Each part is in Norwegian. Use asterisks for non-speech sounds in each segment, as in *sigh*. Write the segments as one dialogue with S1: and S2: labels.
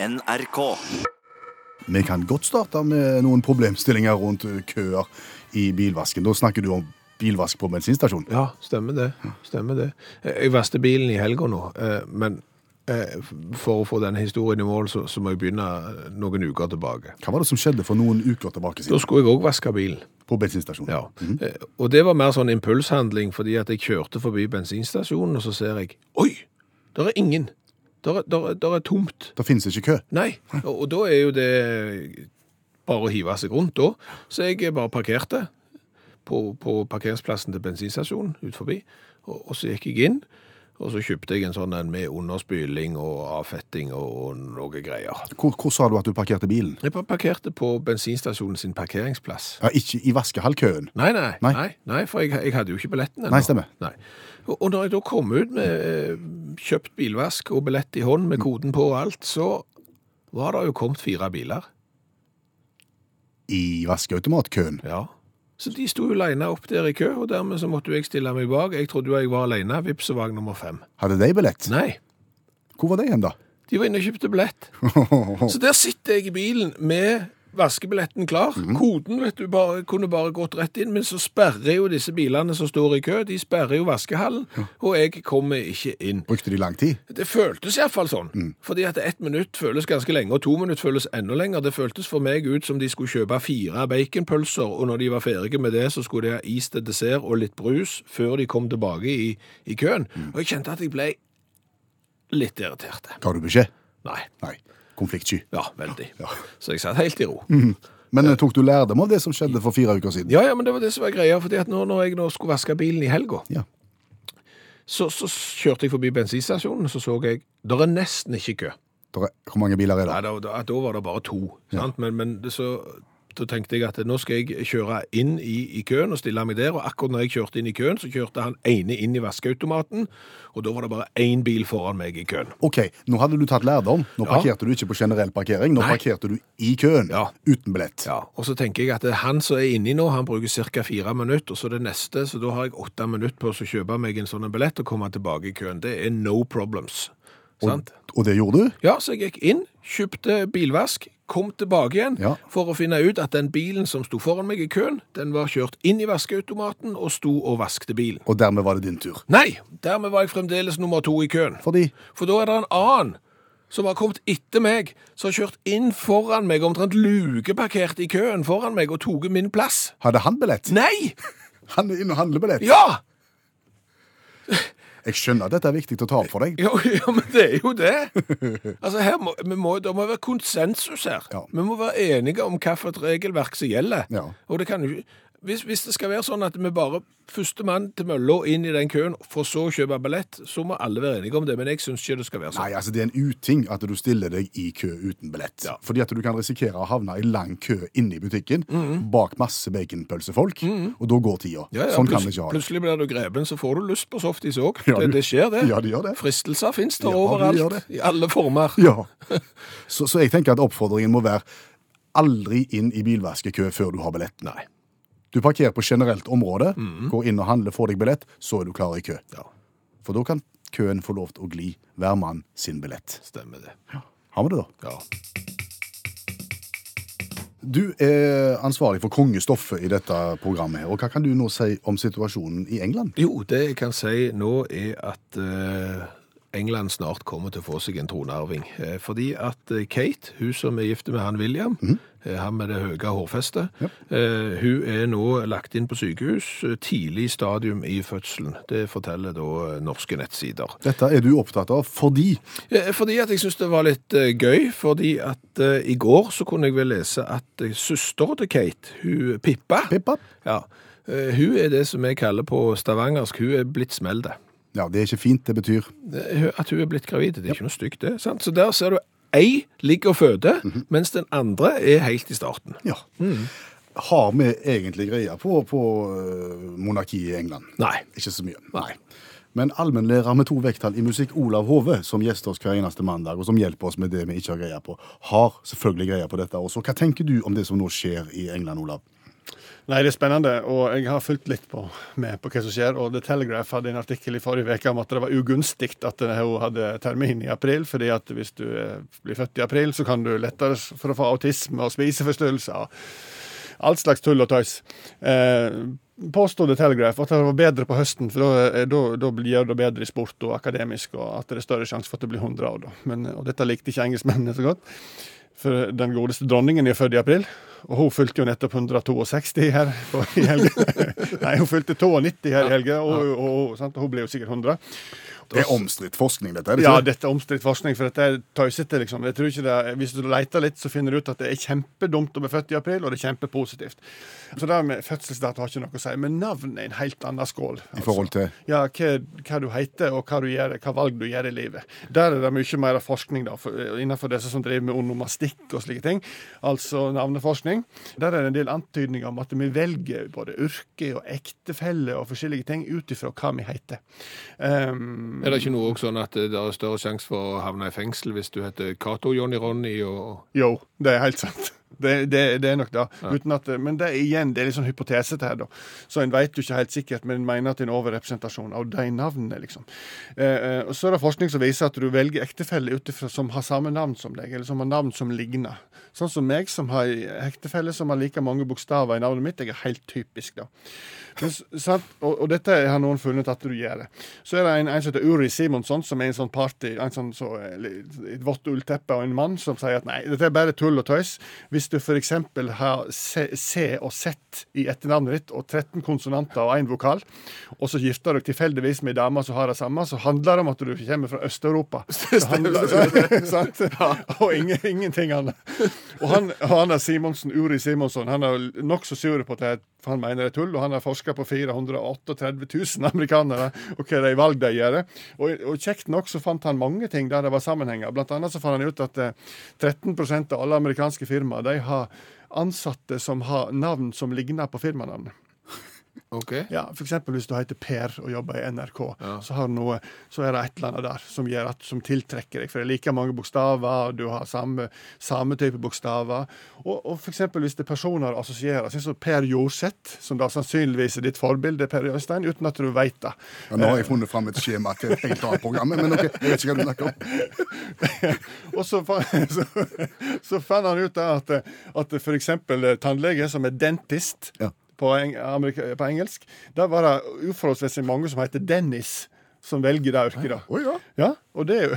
S1: NRK.
S2: Vi kan godt starte med noen problemstillinger rundt køer i bilvasken. Da snakker du om bilvask på bensinstasjon.
S3: Ja, stemmer det. Stemmer det. Jeg vasket bilen i helga nå, eh, men eh, for å få denne historien i mål, så, så må jeg begynne noen uker tilbake.
S2: Hva var det som skjedde for noen uker tilbake
S3: Da skulle jeg òg vaske bilen.
S2: på bensinstasjonen?
S3: Ja. Eh, Og det var mer sånn impulshandling, fordi at jeg kjørte forbi bensinstasjonen, og så ser jeg Oi! Der er ingen! Der er, der, er- der er tomt.
S2: Det finnes ikke kø.
S3: Nei. Og, og da er jo det bare å hive seg rundt da. Så jeg bare parkerte på, på parkeringsplassen til bensinstasjonen ut forbi. Og, og så gikk jeg inn, og så kjøpte jeg en sånn en med underspyling og avfetting og, og noe greier.
S2: Hvor, hvor sa du at du parkerte bilen?
S3: Jeg parkerte på bensinstasjonen sin parkeringsplass.
S2: Ja, ikke i vaskehallkøen.
S3: Nei, nei,
S2: Nei.
S3: nei, nei, for jeg, jeg hadde jo ikke billetten ennå.
S2: Nei, stemmer.
S3: Nei. Og, og når jeg da kom ut med eh, kjøpt bilvask og billett i hånd med koden på og alt, så var det jo kommet fire biler.
S2: I vaskeautomatkøen.
S3: Ja. Så de sto jo aleine opp der i kø, og dermed så måtte jo jeg stille meg bak. Jeg trodde jo jeg var aleine. Vips, så var jeg nummer fem.
S2: Hadde de billett?
S3: Nei,
S2: Hvor var de hen, da?
S3: de var inne og kjøpte billett. *laughs* Så der sitter jeg i bilen med vaskebilletten klar. Koden vet du, bare, kunne bare gått rett inn, men så sperrer jo disse bilene som står i kø, de sperrer jo vaskehallen, og jeg kommer ikke inn.
S2: Brukte de lang tid?
S3: Det føltes iallfall sånn. Fordi at ett minutt føles ganske lenge, og to minutter føles enda lenger. Det føltes for meg ut som de skulle kjøpe fire baconpølser, og når de var ferdige med det, så skulle de ha is til dessert og litt brus før de kom tilbake i, i køen. Og jeg kjente at jeg ble litt irritert.
S2: Ga du beskjed?
S3: Nei.
S2: Nei. Konfliktsky.
S3: Ja, veldig. Så jeg satt helt i ro.
S2: Men eh, tok du lærdom av det som skjedde for fire uker siden?
S3: Ja, ja, men det var det som var greia, fordi at nå, når jeg nå skulle vaske bilen i helga,
S2: Ja.
S3: så, så kjørte jeg forbi bensinstasjonen, så så jeg, der er nesten ikke kø.
S2: Er, hvor mange biler er det?
S3: Nei, da, da, da var det bare to. Sant? Men, men det, så, da tenkte jeg at nå skal jeg kjøre inn i, i køen og stille meg der. Og akkurat når jeg kjørte inn i køen, så kjørte han ene inn i vaskeautomaten. Og da var det bare én bil foran meg i køen.
S2: Ok, nå hadde du tatt lærdom. Nå
S3: Ja.
S2: parkerte du ikke på generell parkering. Nå
S3: Nei.
S2: parkerte du i køen,
S3: Ja.
S2: uten billett.
S3: Ja, Og så tenker jeg at han som er inni nå, han bruker ca. fire minutter. Og så det neste, så da har jeg åtte minutter på å kjøpe meg en sånn billett og komme tilbake i køen. Det er no problems. Sant?
S2: Og det gjorde du?
S3: Ja, så jeg gikk inn, kjøpte bilvask, kom tilbake igjen
S2: Ja.
S3: for å finne ut at den bilen som sto foran meg i køen, den var kjørt inn i vaskeautomaten og sto og vaskte bilen.
S2: Og dermed var det din tur.
S3: Nei, dermed var jeg fremdeles nummer to i køen.
S2: Fordi
S3: For da er det en annen som har kommet etter meg, som har kjørt inn foran meg, omtrent lukeparkert i køen foran meg og tatt min plass.
S2: hadde han billett?
S3: Nei!
S2: Han er inne og handler billett.
S3: Ja!
S2: Jeg skjønner at dette er viktig å ta opp for deg. *laughs*
S3: Jo, ja, men det er jo det. Altså, her må, vi må, Det må være konsensus her.
S2: Ja.
S3: Vi må være enige om hvilket regelverk som gjelder.
S2: Ja.
S3: Og det kan jo ikke- hvis, hvis det skal være sånn at vi bare førstemann til mølla inn i den køen, for så å kjøpe billett, så må alle være enige om det. Men jeg syns ikke det skal være sånn.
S2: Nei, altså det er en uting at du stiller deg i kø uten billett.
S3: Ja.
S2: Fordi at du kan risikere å havne i lang kø inne i butikken, bak masse baconpølsefolk, og da går tida.
S3: Ja, ja,
S2: sånn kan vi ikke ha det.
S3: Plutselig blir du grepen, så får du lyst på softis òg. Det, det skjer, det. *laughs*
S2: Ja, det gjør det.
S3: Fristelser fins
S2: der
S3: overalt.
S2: det.
S3: I alle former.
S2: Ja. *laughs* Så, så jeg tenker at oppfordringen må være aldri inn i bilvaskekø før du har billett.
S3: Nei.
S2: Du parkerer på generelt område, går inn og handler, får deg billett, så er du klar i kø.
S3: Ja,
S2: For da kan køen få lov til å gli hver mann sin billett.
S3: stemmer det.
S2: Har vi det, da?
S3: Ja.
S2: Du er ansvarlig for kongestoffet i dette programmet. her, og Hva kan du nå si om situasjonen i England?
S3: Jo, det jeg kan si nå er at eh, England snart kommer til å få seg en tronarving. Eh, fordi at eh, Kate, hun som er gift med han William, mm. han med det høye hårfestet, ja. hun er nå lagt inn på sykehus eh, tidlig stadium i fødselen. Det forteller da norske nettsider.
S2: Dette er du opptatt av fordi
S3: Fordi at jeg synes det var litt gøy, fordi at i går så kunne jeg vel lese at søster til Kate, hun Pippa,
S2: Pippa?
S3: ja, hun er det som jeg kaller på stavangersk, hun er blitt smelde.
S2: Ja, det er ikke fint. Det betyr
S3: At hun er blitt gravid, det er ikke noe stygt det. sant? Så der ser du ei ligger og føder, mens den andre er helt i starten.
S2: Ja. Har vi egentlig greie på, på øh, monarkiet i England?
S3: Nei.
S2: Ikke så mye. Nei. Men allmennlærer med to vekttall i musikk, Olav Hove, som gjester oss hver eneste mandag, og som hjelper oss med det vi ikke har greie på, har selvfølgelig greie på dette også. Hva tenker du om det som nå skjer i England, Olav?
S1: Nei, det er spennende, og jeg har fulgt litt på, med på hva som skjer. og The Telegraph hadde en artikkel i forrige uke om at det var ugunstig at hun hadde termin i april, fordi at hvis du eh, blir født i april, så kan du lettere for å få autisme og spiseforstyrrelser. Alt slags tull og tøys. Eh, påstod The Telegraph at det var bedre på høsten, for da, da gjør det bedre i sport og akademisk, og at det er større sjanse for at du blir 100 år. Da. Men, og dette likte ikke engelskmennene så godt. For den godeste dronningen er født i april, og hun fylte jo nettopp 162 her i helga. *laughs* Nei, hun fylte 92 her i helga, og, og, og, og hun ble jo sikkert 100.
S2: Det er omstridt forskning, dette? er
S1: det ikke? Ja, dette er omstridt forskning, for dette er tøysete, liksom. Jeg tror ikke det er, Hvis du leter litt, så finner du ut at det er kjempedumt å bli født i april, og det er kjempepositivt. Så det med fødselsdato har ikke noe å si. Men navn er en helt annen skål.
S2: Altså. I forhold til?
S1: Ja, hva, hva, du heter, og hva du gjør, hva valg du gjør i livet. Der er det mye mer forskning da, for, innenfor disse som driver med onomastikk og slike ting. Altså navneforskning. Der er det en del antydninger om at vi velger både yrke og ektefelle og forskjellige ting ut ifra hva vi heter. Um,
S3: er det ikke noe også sånn at det er større sjanse for å havne i fengsel hvis du heter Cato Johnny Ronny og
S1: Jo, det er helt sant. Det, det, det, er nok det. Ja. At, men det er igjen det er litt sånn hypotese til her, da. Så en vet jo ikke helt sikkert, men en mener at det er en overrepresentasjon av de navnene, liksom. Eh, eh, og Så er det forskning som viser at du velger ektefelle utifra som har samme navn som deg, eller som har navn som ligner. Sånn som meg, som har ektefelle som har like mange bokstaver i navnet mitt. Jeg er helt typisk, da. Men, og, og, dette har noen funnet at du gjør. det. Så er det en, en som heter Uri Simonsson, som er en sånn party, en sånn så, et vått ullteppe og en mann, som sier at nei, dette er bare tull og tøys. Hvis du f.eks. har C og Z i etternavnet ditt, og 13 konsonanter og én vokal, og så gifter du deg tilfeldigvis med ei dame som har det samme, så handler det om at du kommer fra Øst-Europa. *laughs* *laughs* og ingen, ingenting annet. Og han, han er Simonsen, Uri Simonsen, han er nokså sur på at det, for han mener det er tull. Og han har forska på 438 000 amerikanere og hva de valg de gjør. Og, og, kjekt nok så fant han mange ting der det var sammenhenger. Blant annet så fant han ut at 13 eh, av alle amerikanske firmaer har ansatte som har navn som ligner på firmanavnet.
S3: Okay.
S1: Ja, F.eks. hvis du heter Per og jobber i NRK, ja. så, noe, så, er det et eller annet der som, at, som, tiltrekker deg. For det er like mange bokstaver, og du har samme, samme type bokstaver. Og, og f.eks. hvis det er personer assosierer, sånn som Per Jorseth, som da sannsynligvis er ditt forbilde, Per Jørstein, uten at du vet det.
S2: Ja, nå har jeg funnet fram et skjema til et helt annet program, men ok, jeg vet ikke hva du snakker
S1: om. *laughs* og så, *laughs* så, så, fant han ut at, at f.eks. tannlege som er dentist ja på, eng på engelsk. Der var det uforholdsmessig mange som heter Dennis som velger det yrket. da.
S2: Oh, ja.
S1: ja. og, det jo,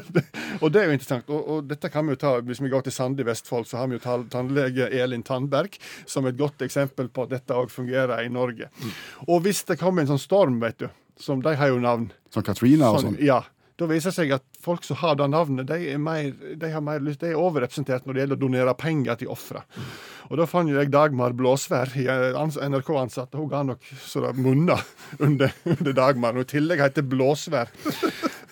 S1: *laughs* og det er jo interessant. Og, og, dette kan vi jo ta, Hvis vi går til Sande i Vestfold, så har vi jo tannlege Elin Tandberg som et godt eksempel på at dette òg fungerer i Norge. Mm. Og hvis det kommer en sånn storm, vet du, som de har jo navn
S2: Som Katrina og sånn?
S1: Ja. Da viser det seg at folk som har det navnet, de er, mer, de mer de er overrepresentert når det gjelder å donere penger til ofre. Og da fant jeg Dagmar Blåsvær, NRK-ansatt. Hun ga nok så det munna under, under Dagmar. Og i tillegg heter Blåsvær.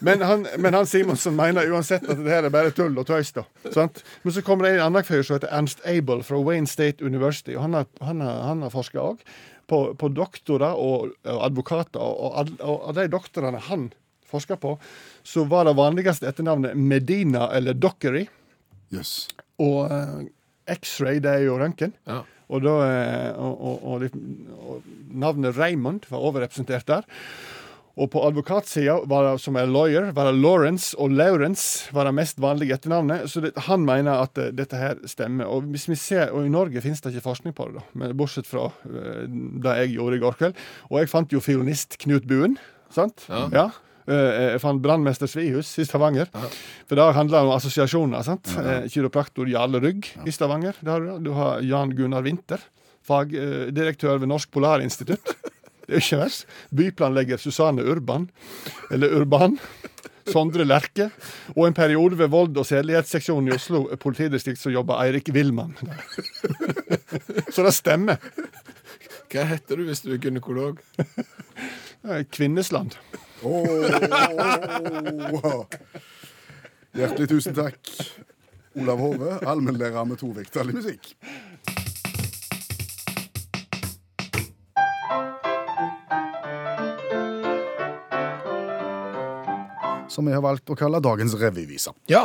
S1: Men han, men han Simonsen mener uansett at det her er bare tull og tøys. da. Sant? Men så kommer det en annen fyr som heter Ernst Abel fra Wayne State University. og Han har, han har, han har forska òg på, på, doktorer og, og advokater. Og, og, og de doktorene han forska på, så var det vanligste etternavnet Medina eller Dockery.
S2: Yes.
S1: Og uh, X-ray, det er jo røntgen.
S2: Ja.
S1: Og, da, uh, og, og, og, navnet Raymond var overrepresentert der. Og på advokatsida, som er lawyer, var det Lawrence og Lawrence var det mest vanlige etternavnet. Så det, han mener at uh, dette her stemmer. Og hvis vi ser, og i Norge finnes det ikke forskning på det, da, men bortsett fra uh, det jeg gjorde i går kveld. Og jeg fant jo fiolinist Knut Buen. sant?
S3: Ja.
S1: ja. Eh, jeg fant brannmester Svihus i Stavanger. For det handler om assosiasjoner. sant? Eh, kiropraktor Jarle Rygg i Stavanger. Du har Jan Gunnar Winther, fagdirektør ved Norsk Polarinstitutt. Det er ikke verst. Byplanlegger Susanne Urban, eller Urban. Sondre Lerche. Og en periode ved vold- og sedelighetsseksjonen i Oslo politidistrikt så jobber Eirik Willmann. *laughs* Så det stemmer.
S3: Hva heter du hvis du er gynekolog?
S1: Kvinnesland.
S2: Oh, Hjertelig tusen takk, Olav Hove, allmennlærer med tovektig musikk. Som vi har valgt å kalle dagens revyvise.
S3: Ja,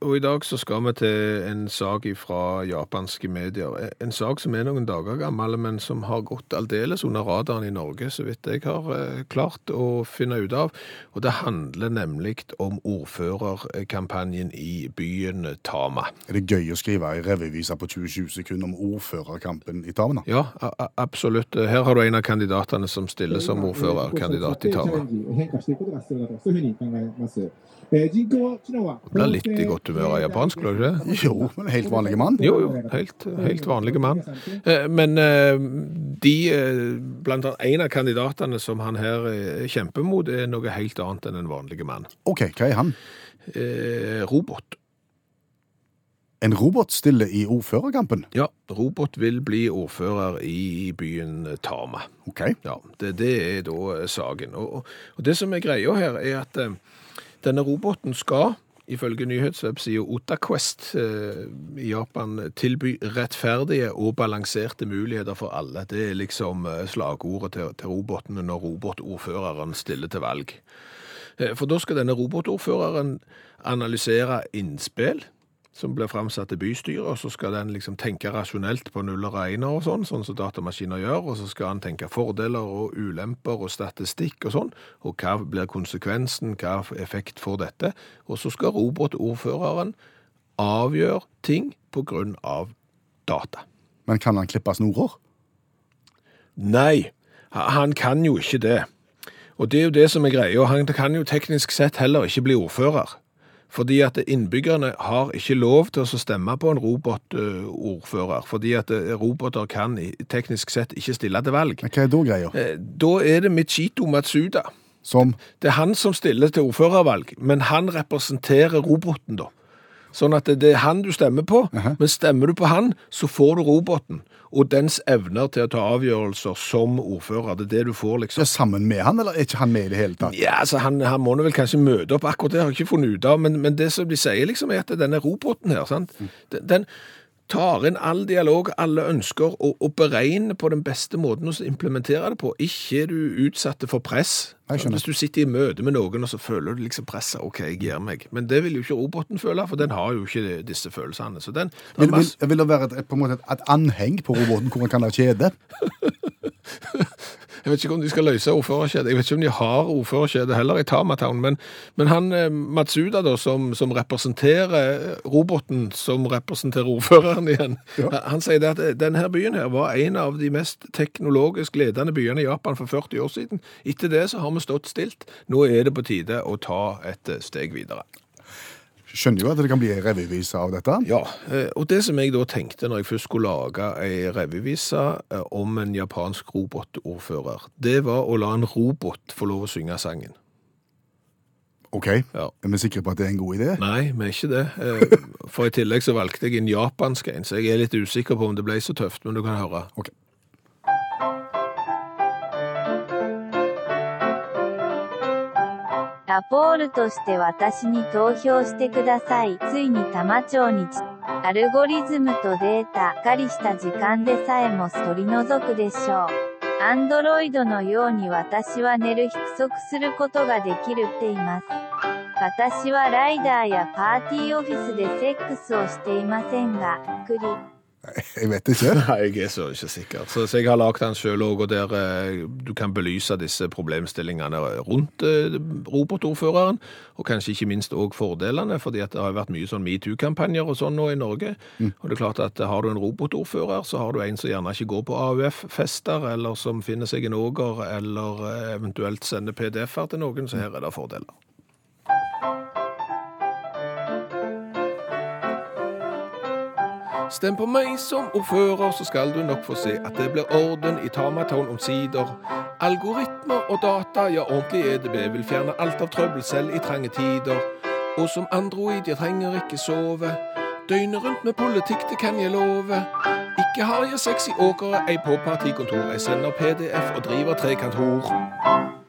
S3: og i dag så skal vi til en sak fra japanske medier. Eh, En sak som er noen dager gammel, men som har gått aldeles under radaren i Norge, så vidt jeg har eh, klart å finne ut av. Og det handler nemlig om ordførerkampanjen i byen Tama.
S2: Er det gøy å skrive ei revyvise på 20 sekunder om ordførerkampen i Tama?
S3: Ja, absolutt. Her har du en av kandidatene som stiller som ordførerkandidat i Tama.
S4: Du
S3: blir litt i godt humør av japansk, blir du ikke?
S2: Jo, men helt vanlig mann.
S3: Jo, jo, helt, helt vanlige mann. Eh, men eh, de, eh, blant annet en av kandidatene som han her kjemper mot, er noe helt annet enn en vanlig mann.
S2: OK, hva er han?
S3: Robot.
S2: En robot stiller i ordførerkampen?
S3: Ja, robot vil bli ordfører i byen Tama.
S2: Ok.
S3: Ja, Det, det er da saken. Og, og, det som er greia her, er at denne roboten skal, ifølge nyhetswebsida OtaQuest eh, i Japan, tilby rettferdige og balanserte muligheter for alle. Det er liksom eh, slagordet til, til robotene når robotordføreren stiller til valg. Eh, For da skal denne robotordføreren analysere innspill som blir framsatt til bystyret, og så skal den liksom tenke rasjonelt på nuller og regner og sånn, sånn som datamaskiner gjør, og så skal han tenke fordeler og ulemper og statistikk og sånn, og hva blir konsekvensen, hva effekt får dette, og så skal robotordføreren avgjøre ting på grunn av data.
S2: Men kan han klippe snorer?
S3: Nei, han kan jo ikke det. Og det er jo det som er greia. Han kan jo teknisk sett heller ikke bli ordfører. Fordi at innbyggerne har ikke lov til å stemme på en robotordfører. Fordi at eh, roboter kan teknisk sett ikke stille til valg.
S2: Men Hva er da greia?
S3: Eh, Da er det Michito Matsuda.
S2: Som
S3: Det er han som stiller til ordførervalg, men han representerer roboten da. Sånn at det det er han du stemmer på, men stemmer du på han, så får du roboten. Og dens evner til å ta avgjørelser som ordfører. Det er det du får, liksom.
S2: er sammen med han, eller er ikke han med i det hele tatt?
S3: Ja, altså han, han må nå vel kanskje møte opp, akkurat det har jeg ikke funnet ut av, men, men det som de sier liksom er at denne roboten her, sant? Den, den tar inn all dialog, alle ønsker, og, og beregner på den beste måten å implementere det på. Ikke er du utsatt for press. Hvis du sitter i møte med noen, og så føler du liksom presset, ok, jeg gir meg. Men det vil jo ikke roboten føle, for den har jo ikke disse følelsene. Så den,
S2: Vil, vil, vil det være et, på en måte et, et anheng på roboten hvor han kan ha kjede? *laughs*
S3: Jeg vet ikke om de skal løse ordførerkjedet. Jeg vet ikke om de har ordførerkjedet heller i Tamatown, men, men han eh, Matsuda, da, som, som representerer eh, roboten som representerer ordføreren igjen, han sier det at eh, denne byen her var en av de mest teknologisk ledende byene i Japan for 40 år siden. Etter det så har vi stått stilt. Nå er det på tide å ta et steg videre.
S2: Skjønner jo at det kan bli ei revyvise av dette.
S3: Ja, eh, og det som jeg da tenkte når jeg først skulle lage ei revyvise eh, om en japansk robotordfører, det var å la en robot få lov å synge sangen.
S2: OK,
S3: Ja.
S2: er vi sikre på at det er en god idé?
S3: Nei, vi er ikke det. Eh, *laughs* For i tillegg så valgte jeg en japansk en, så jeg er litt usikker på om det ble så tøft, men du kan høre.
S2: Ok.
S5: ラポールとして私に投票してください。ついに多摩町にち、アルゴリズムとデータ、しっかりした時間でさえも取り除くでしょう。アンドロイドのように私は寝る約束することができるっています。私はライダーやパーティーオフィスでセックスをしていませんが、クリ。
S2: Jeg vet ikke. *laughs*
S3: Nei, jeg er så ikke sikker. Så, så jeg har lagd den sjøl òg, og der eh, du kan belyse disse problemstillingene rundt eh, robotordføreren, og kanskje ikke minst òg fordelene, fordi det har vært mye sånn metoo-kampanjer og sånn nå i Norge. Og det er klart at har du en robotordfører, så har du en som gjerne ikke går på AUF-fester, eller som finner seg en åger, eller eh, eventuelt sender PDF-er til noen, så her er det fordeler. Stem på meg som ordfører, så skal du nok få se at det blir orden i Tamatown omsider. Algoritmer og data, ja ordentlig EDB vil fjerne alt av trøbbel selv i trange tider. Og som android, jeg trenger ikke sove. Døgnet rundt med politikk, det kan jeg love. Ikke har jeg sexy åkere, ei på partikontor. Jeg sender PDF og driver tre kantor.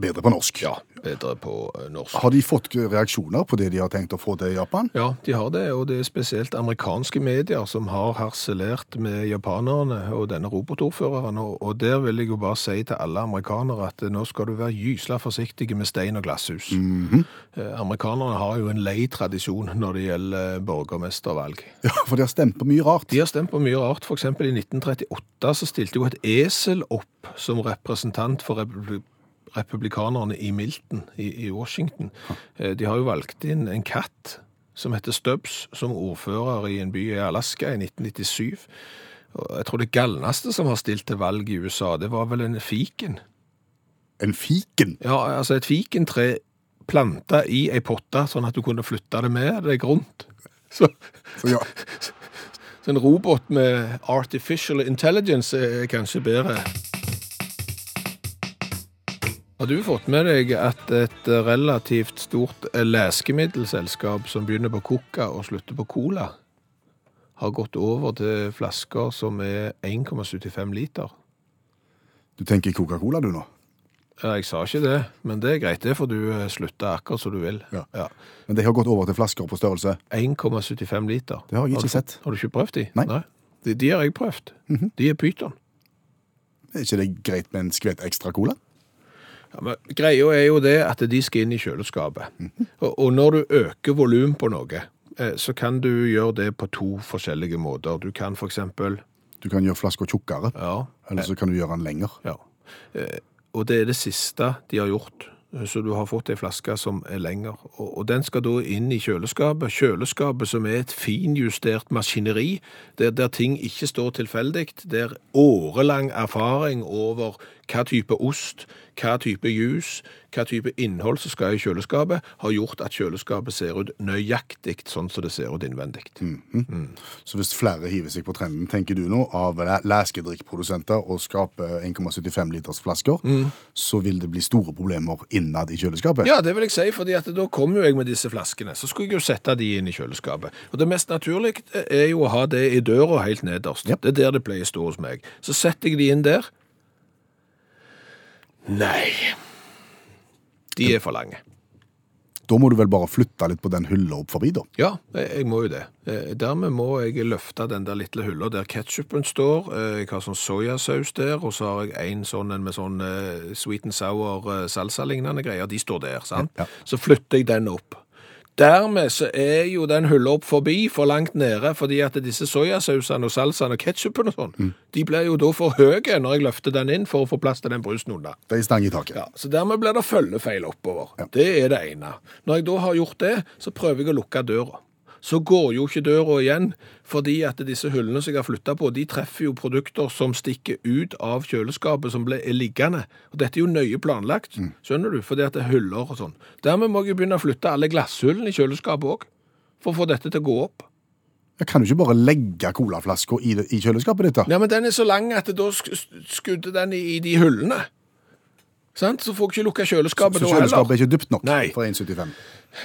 S2: Bedre på norsk.
S3: Ja, bedre på eh, norsk.
S2: Har de fått reaksjoner på det de har tenkt å få til Japan?
S3: Ja, de har det, og det er spesielt amerikanske medier som har harselert med japanerne og denne robotordføreren. Og, der vil jeg jo bare si til alle amerikanere at eh, nå skal du være gysla forsiktige med stein og glasshus. eh, amerikanerne har jo en lei tradisjon når det gjelder borgermestervalg.
S2: Ja, For de har stemt på mye rart.
S3: De har stemt på mye rart. Eksempel i 1938 så stilte jo et esel opp som representant for republi- republikanerne i Milton i, i Washington. Eh, De har jo valgt inn en katt som heter Stubbs, som ordfører i en by i Alaska i 1997. Jeg tror det galneste som har stilt til valg i USA, det var vel en fiken.
S2: En fiken.
S3: Ja, altså et fikentre planta i ei potte, sånn at du kunne flytte det med deg rundt. Så,
S2: Så ja, *laughs*
S3: så en robot med artificial intelligence er kanskje bedre. Har du fått med deg at et relativt stort leskemiddelselskap som begynner på Coca og slutter på Cola, har gått over til flasker som er 1,75 liter?
S2: Du tenker Coca-Cola du nå?
S3: Ja, jeg sa ikke det, men det er greit. Det får du slutter akkurat som du vil.
S2: Ja.
S3: Ja.
S2: Men de har gått over til flasker på størrelse.
S3: 1,75 liter.
S2: Det har jeg ikke
S3: du,
S2: sett.
S3: Har du ikke prøvd de?
S2: Nei. Nei.
S3: De, de har jeg prøvd. De er pyton.
S2: Er ikke det greit med en skvett ekstra cola?
S3: Ja, men greia er jo det at de skal inn i kjøleskapet. og, og når du øker volum på noe, eh, så kan du gjøre det på to forskjellige måter. Du kan eksempel
S2: Du kan gjøre flaska tjukkere,
S3: Ja.
S2: eller så kan du gjøre den lenger.
S3: ja. Eh, Og det er det siste de har gjort. Så du har fått ei flaske som er lenger. Og, og den skal da inn i kjøleskapet. Kjøleskapet som er et finjustert maskineri, der, der ting ikke står tilfeldig. Der årelang erfaring over hva type ost, hva type juice, hva type innhold som skal i kjøleskapet, har gjort at kjøleskapet ser ut nøyaktig sånn som det ser ut innvendig.
S2: Så hvis flere hiver seg på trenden, tenker du nå, av leskedrikkprodusenter og skaper 1,75 liters flasker, så vil det bli store problemer innad i kjøleskapet?
S3: Ja, det vil jeg si, fordi at da kommer jo jeg med disse flaskene. Så skulle jeg jo sette de inn i kjøleskapet. Og det mest naturlige er jo å ha det i døra helt nederst.
S2: Yep.
S3: Det er der det pleier å stå hos meg. Så setter jeg de inn der. Nei. De er for lange.
S2: Da må du vel bare flytte litt på den hylla opp forbi, da.
S3: Ja, jeg må jo det. Eh, Dermed må jeg løfte den der lille hylla der ketchupen står. Eh, Jeg har sånn sojasaus der, og så har jeg en sånn med sånn eh, sweet and sour salsa-lignende greier. De står der, sant?
S2: Ja.
S3: Så flytter jeg den opp. Dermed så er jo den hylla opp forbi for langt nede, fordi at disse sojasausene og salsaene og ketsjupen og sånn, de blir jo da for høye når jeg løfter den inn for å få plass til den brusen.
S2: Det er stang i taket.
S3: Ja, så dermed blir det følgefeil oppover.
S2: Ja.
S3: Det er det ene. Når jeg da har gjort det, så prøver jeg å lukke døra. Så går jo ikke døra igjen, fordi at disse hyllene som jeg har flytta på, de treffer jo produkter som stikker ut av kjøleskapet som ble, liggende. Og dette er jo nøye planlagt, skjønner du, fordi at det er hyller og sånn. Dermed må jeg jo begynne å flytte alle glasshullene i kjøleskapet òg, for å få dette til å gå opp.
S2: Jeg kan du ikke bare legge colaflaska i, i kjøleskapet ditt, da?
S3: Ja, men den er så lang at da skudde den i, i de hyllene. Sant? Så får jeg ikke lukka kjøleskapet
S2: Så
S3: da heller.
S2: kjøleskapet er ikke dypt nok
S3: Nei.
S2: for 1,75?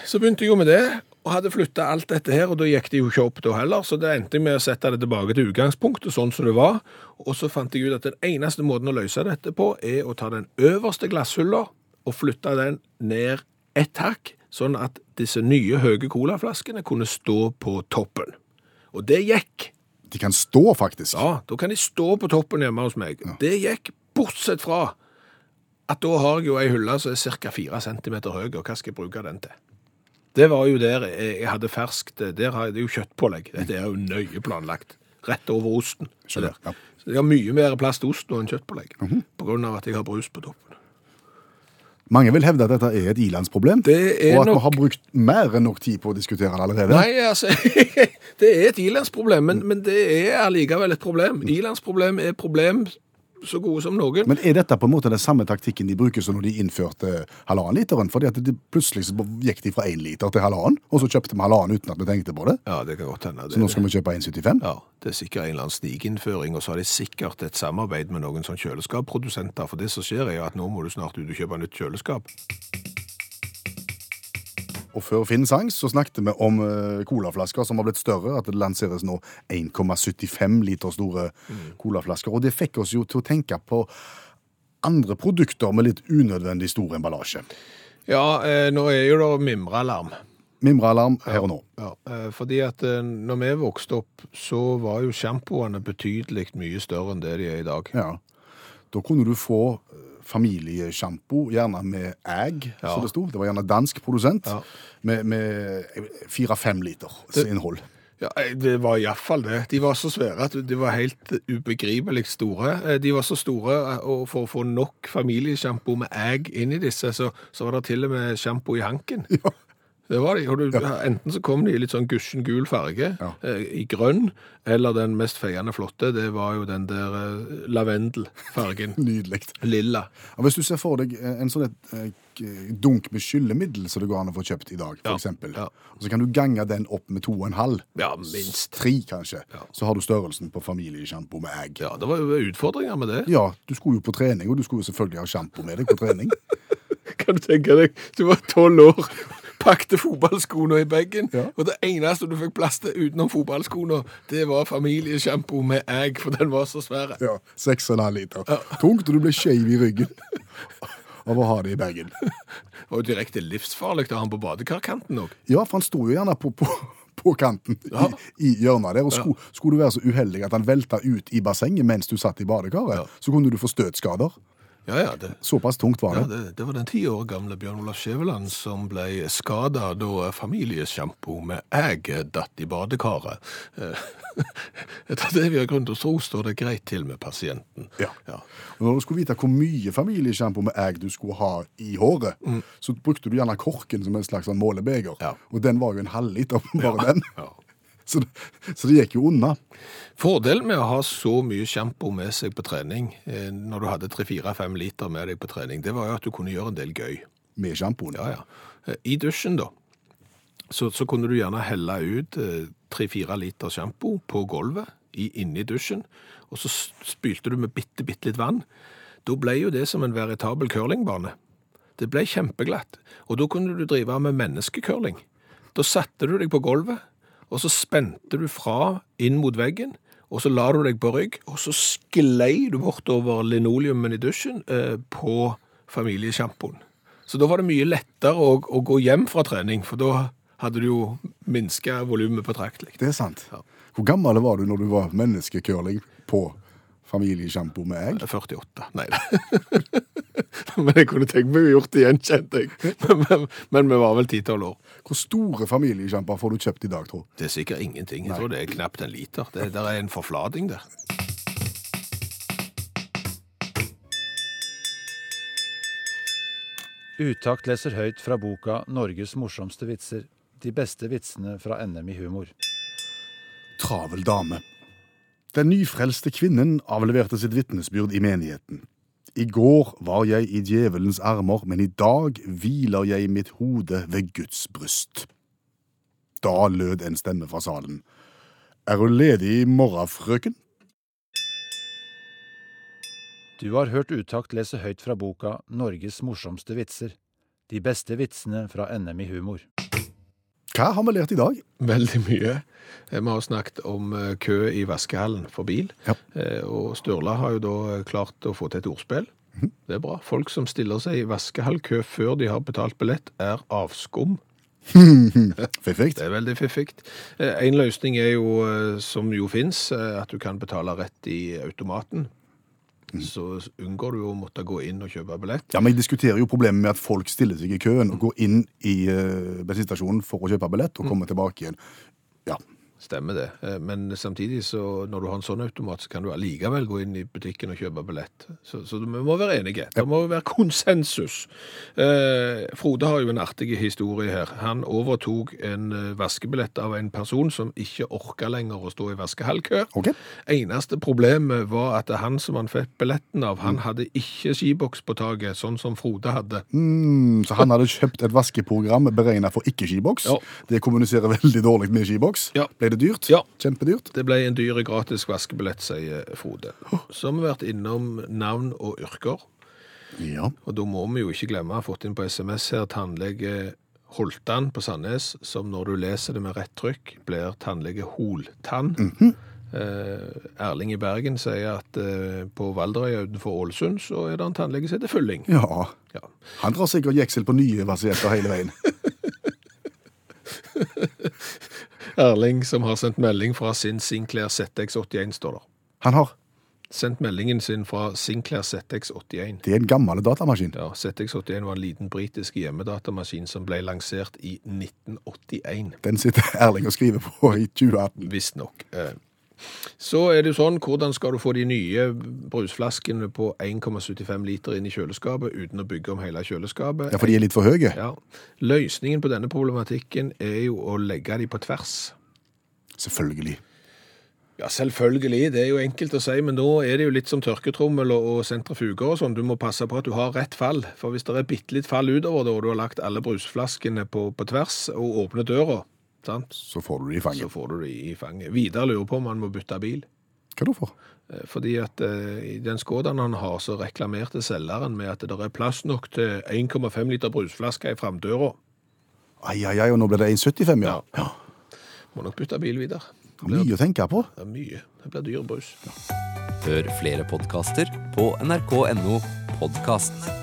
S3: Så begynte jeg jo med det, og hadde flytta alt dette her, og da gikk det jo ikke opp da heller, så det endte jeg med å sette det tilbake til utgangspunktet, sånn som det var. Og så fant jeg ut at den eneste måten å løse dette på, er å ta den øverste glasshylla og flytte den ned ett hakk, sånn at disse nye høye colaflaskene kunne stå på toppen. Og det gikk.
S2: De kan stå, faktisk.
S3: Ja, da kan de stå på toppen hjemme hos meg. Det gikk, bortsett fra at da har jeg jo ei hylle som er ca. 4 cm høy, og hva skal jeg bruke den til? Det var jo der jeg hadde ferskt Der har jeg det jo kjøttpålegg. Dette er jo nøye planlagt. Rett over osten. Så
S2: ja.
S3: Så jeg har mye mer plass til ost nå enn kjøttpålegg. På grunn av at jeg har brus på toppen.
S2: Mange vil hevde at dette er et ilandsproblem,
S3: Det
S2: og at
S3: nok-
S2: vi har brukt mer enn nok tid på å diskutere det allerede.
S3: Nei, altså *laughs* Det er et ilandsproblem, men, men det er allikevel et problem. Ilandsproblem er problem så gode som noen.
S2: Men er dette på en måte den samme taktikken de bruker som når de innførte halvannen literen? Fordi at de, plutselig gikk de fra én liter til halvannen, og så kjøpte vi halvannen uten at vi tenkte på det.
S3: Ja, det kan godt hende.
S2: Så nå skal vi kjøpe 1,75?
S3: Ja, det er sikkert en eller annen snikinnføring, og så har de sikkert et samarbeid med noen sånn kjøleskapprodusenter, for det som skjer er at nå må du snart ut og kjøpe nytt kjøleskap.
S2: Og før Finn sang, så snakket vi om eh, colaflasker som har blitt større, at det lanseres nå 1,75 liter store colaflasker. Og det fikk oss jo til å tenke på andre produkter med litt unødvendig stor emballasje.
S3: Ja, eh, nå er jo det mimrealarm.
S2: Mimrealarm her og nå.
S3: Ja, ja, fordi at eh, når vi vokste opp, så var jo sjampoene betydelig mye større enn det de er i dag.
S2: Ja. Da kunne du få eh, familiesjampo, gjerne med egg,
S3: Ja.
S2: som det sto. Det var gjerne dansk produsent,
S3: Ja.
S2: med, med fire-fem liter innhold.
S3: Ja, det var iallfall det. De var så svære at de var helt ubegripelig store. Eh, De var så store, eh, og for å få nok familiesjampo med egg inn i disse, så, så var det til og med sjampo i hanken. Det var de. Du, Enten så kom de i litt sånn gusjen gul farge,
S2: Ja.
S3: eh, i grønn, eller den mest feiende flotte, det var jo den der eh, lavendelfargen. *laughs*
S2: Nydelig.
S3: Lilla.
S2: Ja, hvis du ser for deg eh, en sånn et, eh, dunk med skyllemiddel som det går an å få kjøpt i dag, f.eks.,
S3: Ja, ja.
S2: Og så kan du gange den opp med to og en halv.
S3: Ja, minst.
S2: Tre, kanskje.
S3: Ja.
S2: Så har du størrelsen på familiesjampo med egg.
S3: Ja, det var jo utfordringer med det.
S2: Ja, du skulle jo på trening, og du skulle jo selvfølgelig ha sjampo med deg på trening. *laughs*
S3: Kan du tenke deg, du var tolv år, pakte fotballskoene i bagen,
S2: Ja.
S3: og det eneste du fikk plass til utenom fotballskoene, det var familiesjampo med egg, for den var så svær.
S2: Ja, Seks og en halv liter. Tungt, og du ble skeiv i ryggen av å ha det i bagen.
S3: Det var jo direkte livsfarlig å ha den på badekarkanten òg.
S2: Ja, for han sto jo gjerne på, på, på kanten
S3: Ja.
S2: i, i hjørnet der, og skulle, skulle du være så uheldig at han velta ut i bassenget mens du satt i badekaret,
S3: Ja.
S2: så kunne du få støtskader.
S3: Ja, ja, det,
S2: Såpass tungt var
S3: ja
S2: det.
S3: det, det var den ti år gamle Bjørn Olav Skjæveland som ble skada da familiesjampo med egg datt i badekaret. Eh, *laughs* Etter det vi har grunn til å tro, står det greit til med pasienten.
S2: Ja.
S3: Ja.
S2: Og når du skulle vite hvor mye familiesjampo med egg du skulle ha i håret, så brukte du gjerne korken som en slags sånn målebeger.
S3: Mm. Ja.
S2: Og den var jo en halvliter, *laughs* bare den.
S3: Ja.
S2: Så, det, så det gikk jo unna.
S3: Fordelen med å ha så mye sjampo med seg på trening, eh, når du hadde 3-4-5 liter med deg på trening, det var jo at du kunne gjøre en del gøy.
S2: Med sjampoen.
S3: Ja, ja. Eh, I dusjen da, så, så kunne du gjerne helle ut eh, 3-4 liter sjampo på gulvet inni dusjen, og så spylte du med bitte, bitte litt vann. Da ble jo det som en veritabel curlingbane. Det ble kjempeglatt, og da kunne du drive med menneskecurling. Da satte du deg på gulvet, og så spente du fra inn mot veggen, og så la du deg på rygg, og så sklei du bortover linoleumen i dusjen eh, på familiesjampoen. Så da var det mye lettere å, å gå hjem fra trening, for da hadde du jo minska volumet betraktelig.
S2: Det er sant.
S3: Ja.
S2: Hvor gammel var du når du var menneskecurling på familiesjampo med egg?
S3: 48. Nei da. *laughs* Men jeg kunne tenkt meg å gjort det igjen, kjente jeg. *laughs* Men, men, men vi var vel 10-12 år.
S2: Hvor store familiekjemper får du kjøpt i dag, tro?
S3: Det er sikkert ingenting. Jeg tror det er knapt en liter. Det, der er en forflading der.
S6: Utakt leser høyt fra boka 'Norges morsomste vitser'. De beste vitsene fra NM i humor.
S2: Travel dame. Den nyfrelste kvinnen avleverte sitt vitnesbyrd i menigheten. I går var jeg i djevelens armer, men i dag hviler jeg mitt hode ved Guds bryst. Da lød en stemme fra salen. Er du ledig i morgen, frøken?
S6: Du har hørt Utakt lese høyt fra boka 'Norges morsomste vitser'. De beste vitsene fra NM i humor.
S2: Hva har vi lært i dag?
S3: Veldig mye. Eh, Vi har snakket om eh, kø i vaskehallen for bil.
S2: Ja.
S3: Eh, Og Sturla har jo da klart å få til et ordspill. Det er bra. Folk som stiller seg i vaskehallkø før de har betalt billett, er avskum. *laughs*
S2: Fiffig.
S3: Det er veldig fiffig. En løsning er jo, som jo fins, at du kan betale rett i automaten. Så unngår du å måtte gå inn og kjøpe billett.
S2: Ja, men Jeg diskuterer jo problemet med at folk stiller seg i køen og går inn i uh, bensinstasjonen for å kjøpe billett og kommer tilbake igjen. Ja,
S3: Stemmer det. Eh, Men samtidig, så når du har en sånn automat, så kan du allikevel gå inn i butikken og kjøpe billett. Så, så vi må være enige. Det må være konsensus. Eh, Frode har jo en artig historie her. Han overtok en eh, vaskebillett av en person som ikke orka lenger å stå i vaskehallkø.
S2: Okay.
S3: Eneste problemet var at han som han fikk billetten av, han hadde ikke skiboks på taket, sånn som Frode hadde.
S2: Mm, så han hadde kjøpt et vaskeprogram beregnet for ikke-skiboks.
S3: Ja.
S2: Det kommuniserer veldig dårlig med skiboks.
S3: Ja.
S2: Ble det dyrt?
S3: Ja.
S2: Kjempedyrt?
S3: Det ble en dyr gratis vaskebillett, sier Frode. Så har vi vært innom navn og yrker.
S2: Ja.
S3: Og da må vi jo ikke glemme, har fått inn på SMS her, tannlege Holtan på Sandnes, som når du leser det med rett trykk, blir tannlege Holtann. Eh, Erling i Bergen sier at eh, på Valderøya utenfor Ålesund så er det en tannlege som heter Fylling.
S2: Ja.
S3: Ja.
S2: Han drar sikkert jeksel på nye pasienter hele veien. *laughs*
S3: Erling som har sendt melding fra sin Sinclair ZX81, står der.
S2: Han har.
S3: Sendt meldingen sin fra Sinclair ZX81.
S2: Det er en gammel datamaskin.
S3: Ja, ZX81 var en liten britisk hjemmedatamaskin som ble lansert i 1981.
S2: Den sitter Erling og skriver på i 2018.
S3: Visstnok. Eh, Så er det jo sånn, hvordan skal du få de nye brusflaskene på 1,75 liter inn i kjøleskapet uten å bygge om hele kjøleskapet?
S2: Ja, for de er litt for høye.
S3: Ja. Løsningen på denne problematikken er jo å legge de på tvers.
S2: Selvfølgelig.
S3: Ja, selvfølgelig. Det er jo enkelt å si, men nå er det jo litt som tørketrommel og, og sentrifuger og sånn. Du må passe på at du har rett fall. For hvis det er bitte litt fall utover det, og du har lagt alle brusflaskene på, på tvers og åpner døra, sant?
S2: Så får du det i
S3: så
S2: fanget.
S3: får du det i fanget. Vidar lurer på om han må bytte bil.
S2: Hva da for?
S3: Eh, Fordi at eh, i den Skodaen han har, så reklamerte selgeren med at det er plass nok til 1,5 liter brusflaske i framdøra.
S2: Ai, ai, ai, og nå blir det 1,75, ja. ja.
S3: Må nok bytte bil videre. Det
S2: Mye å tenke på.
S3: det er mye. Det blir dyr brus.
S7: Hør flere podkaster på nrk.no podkast.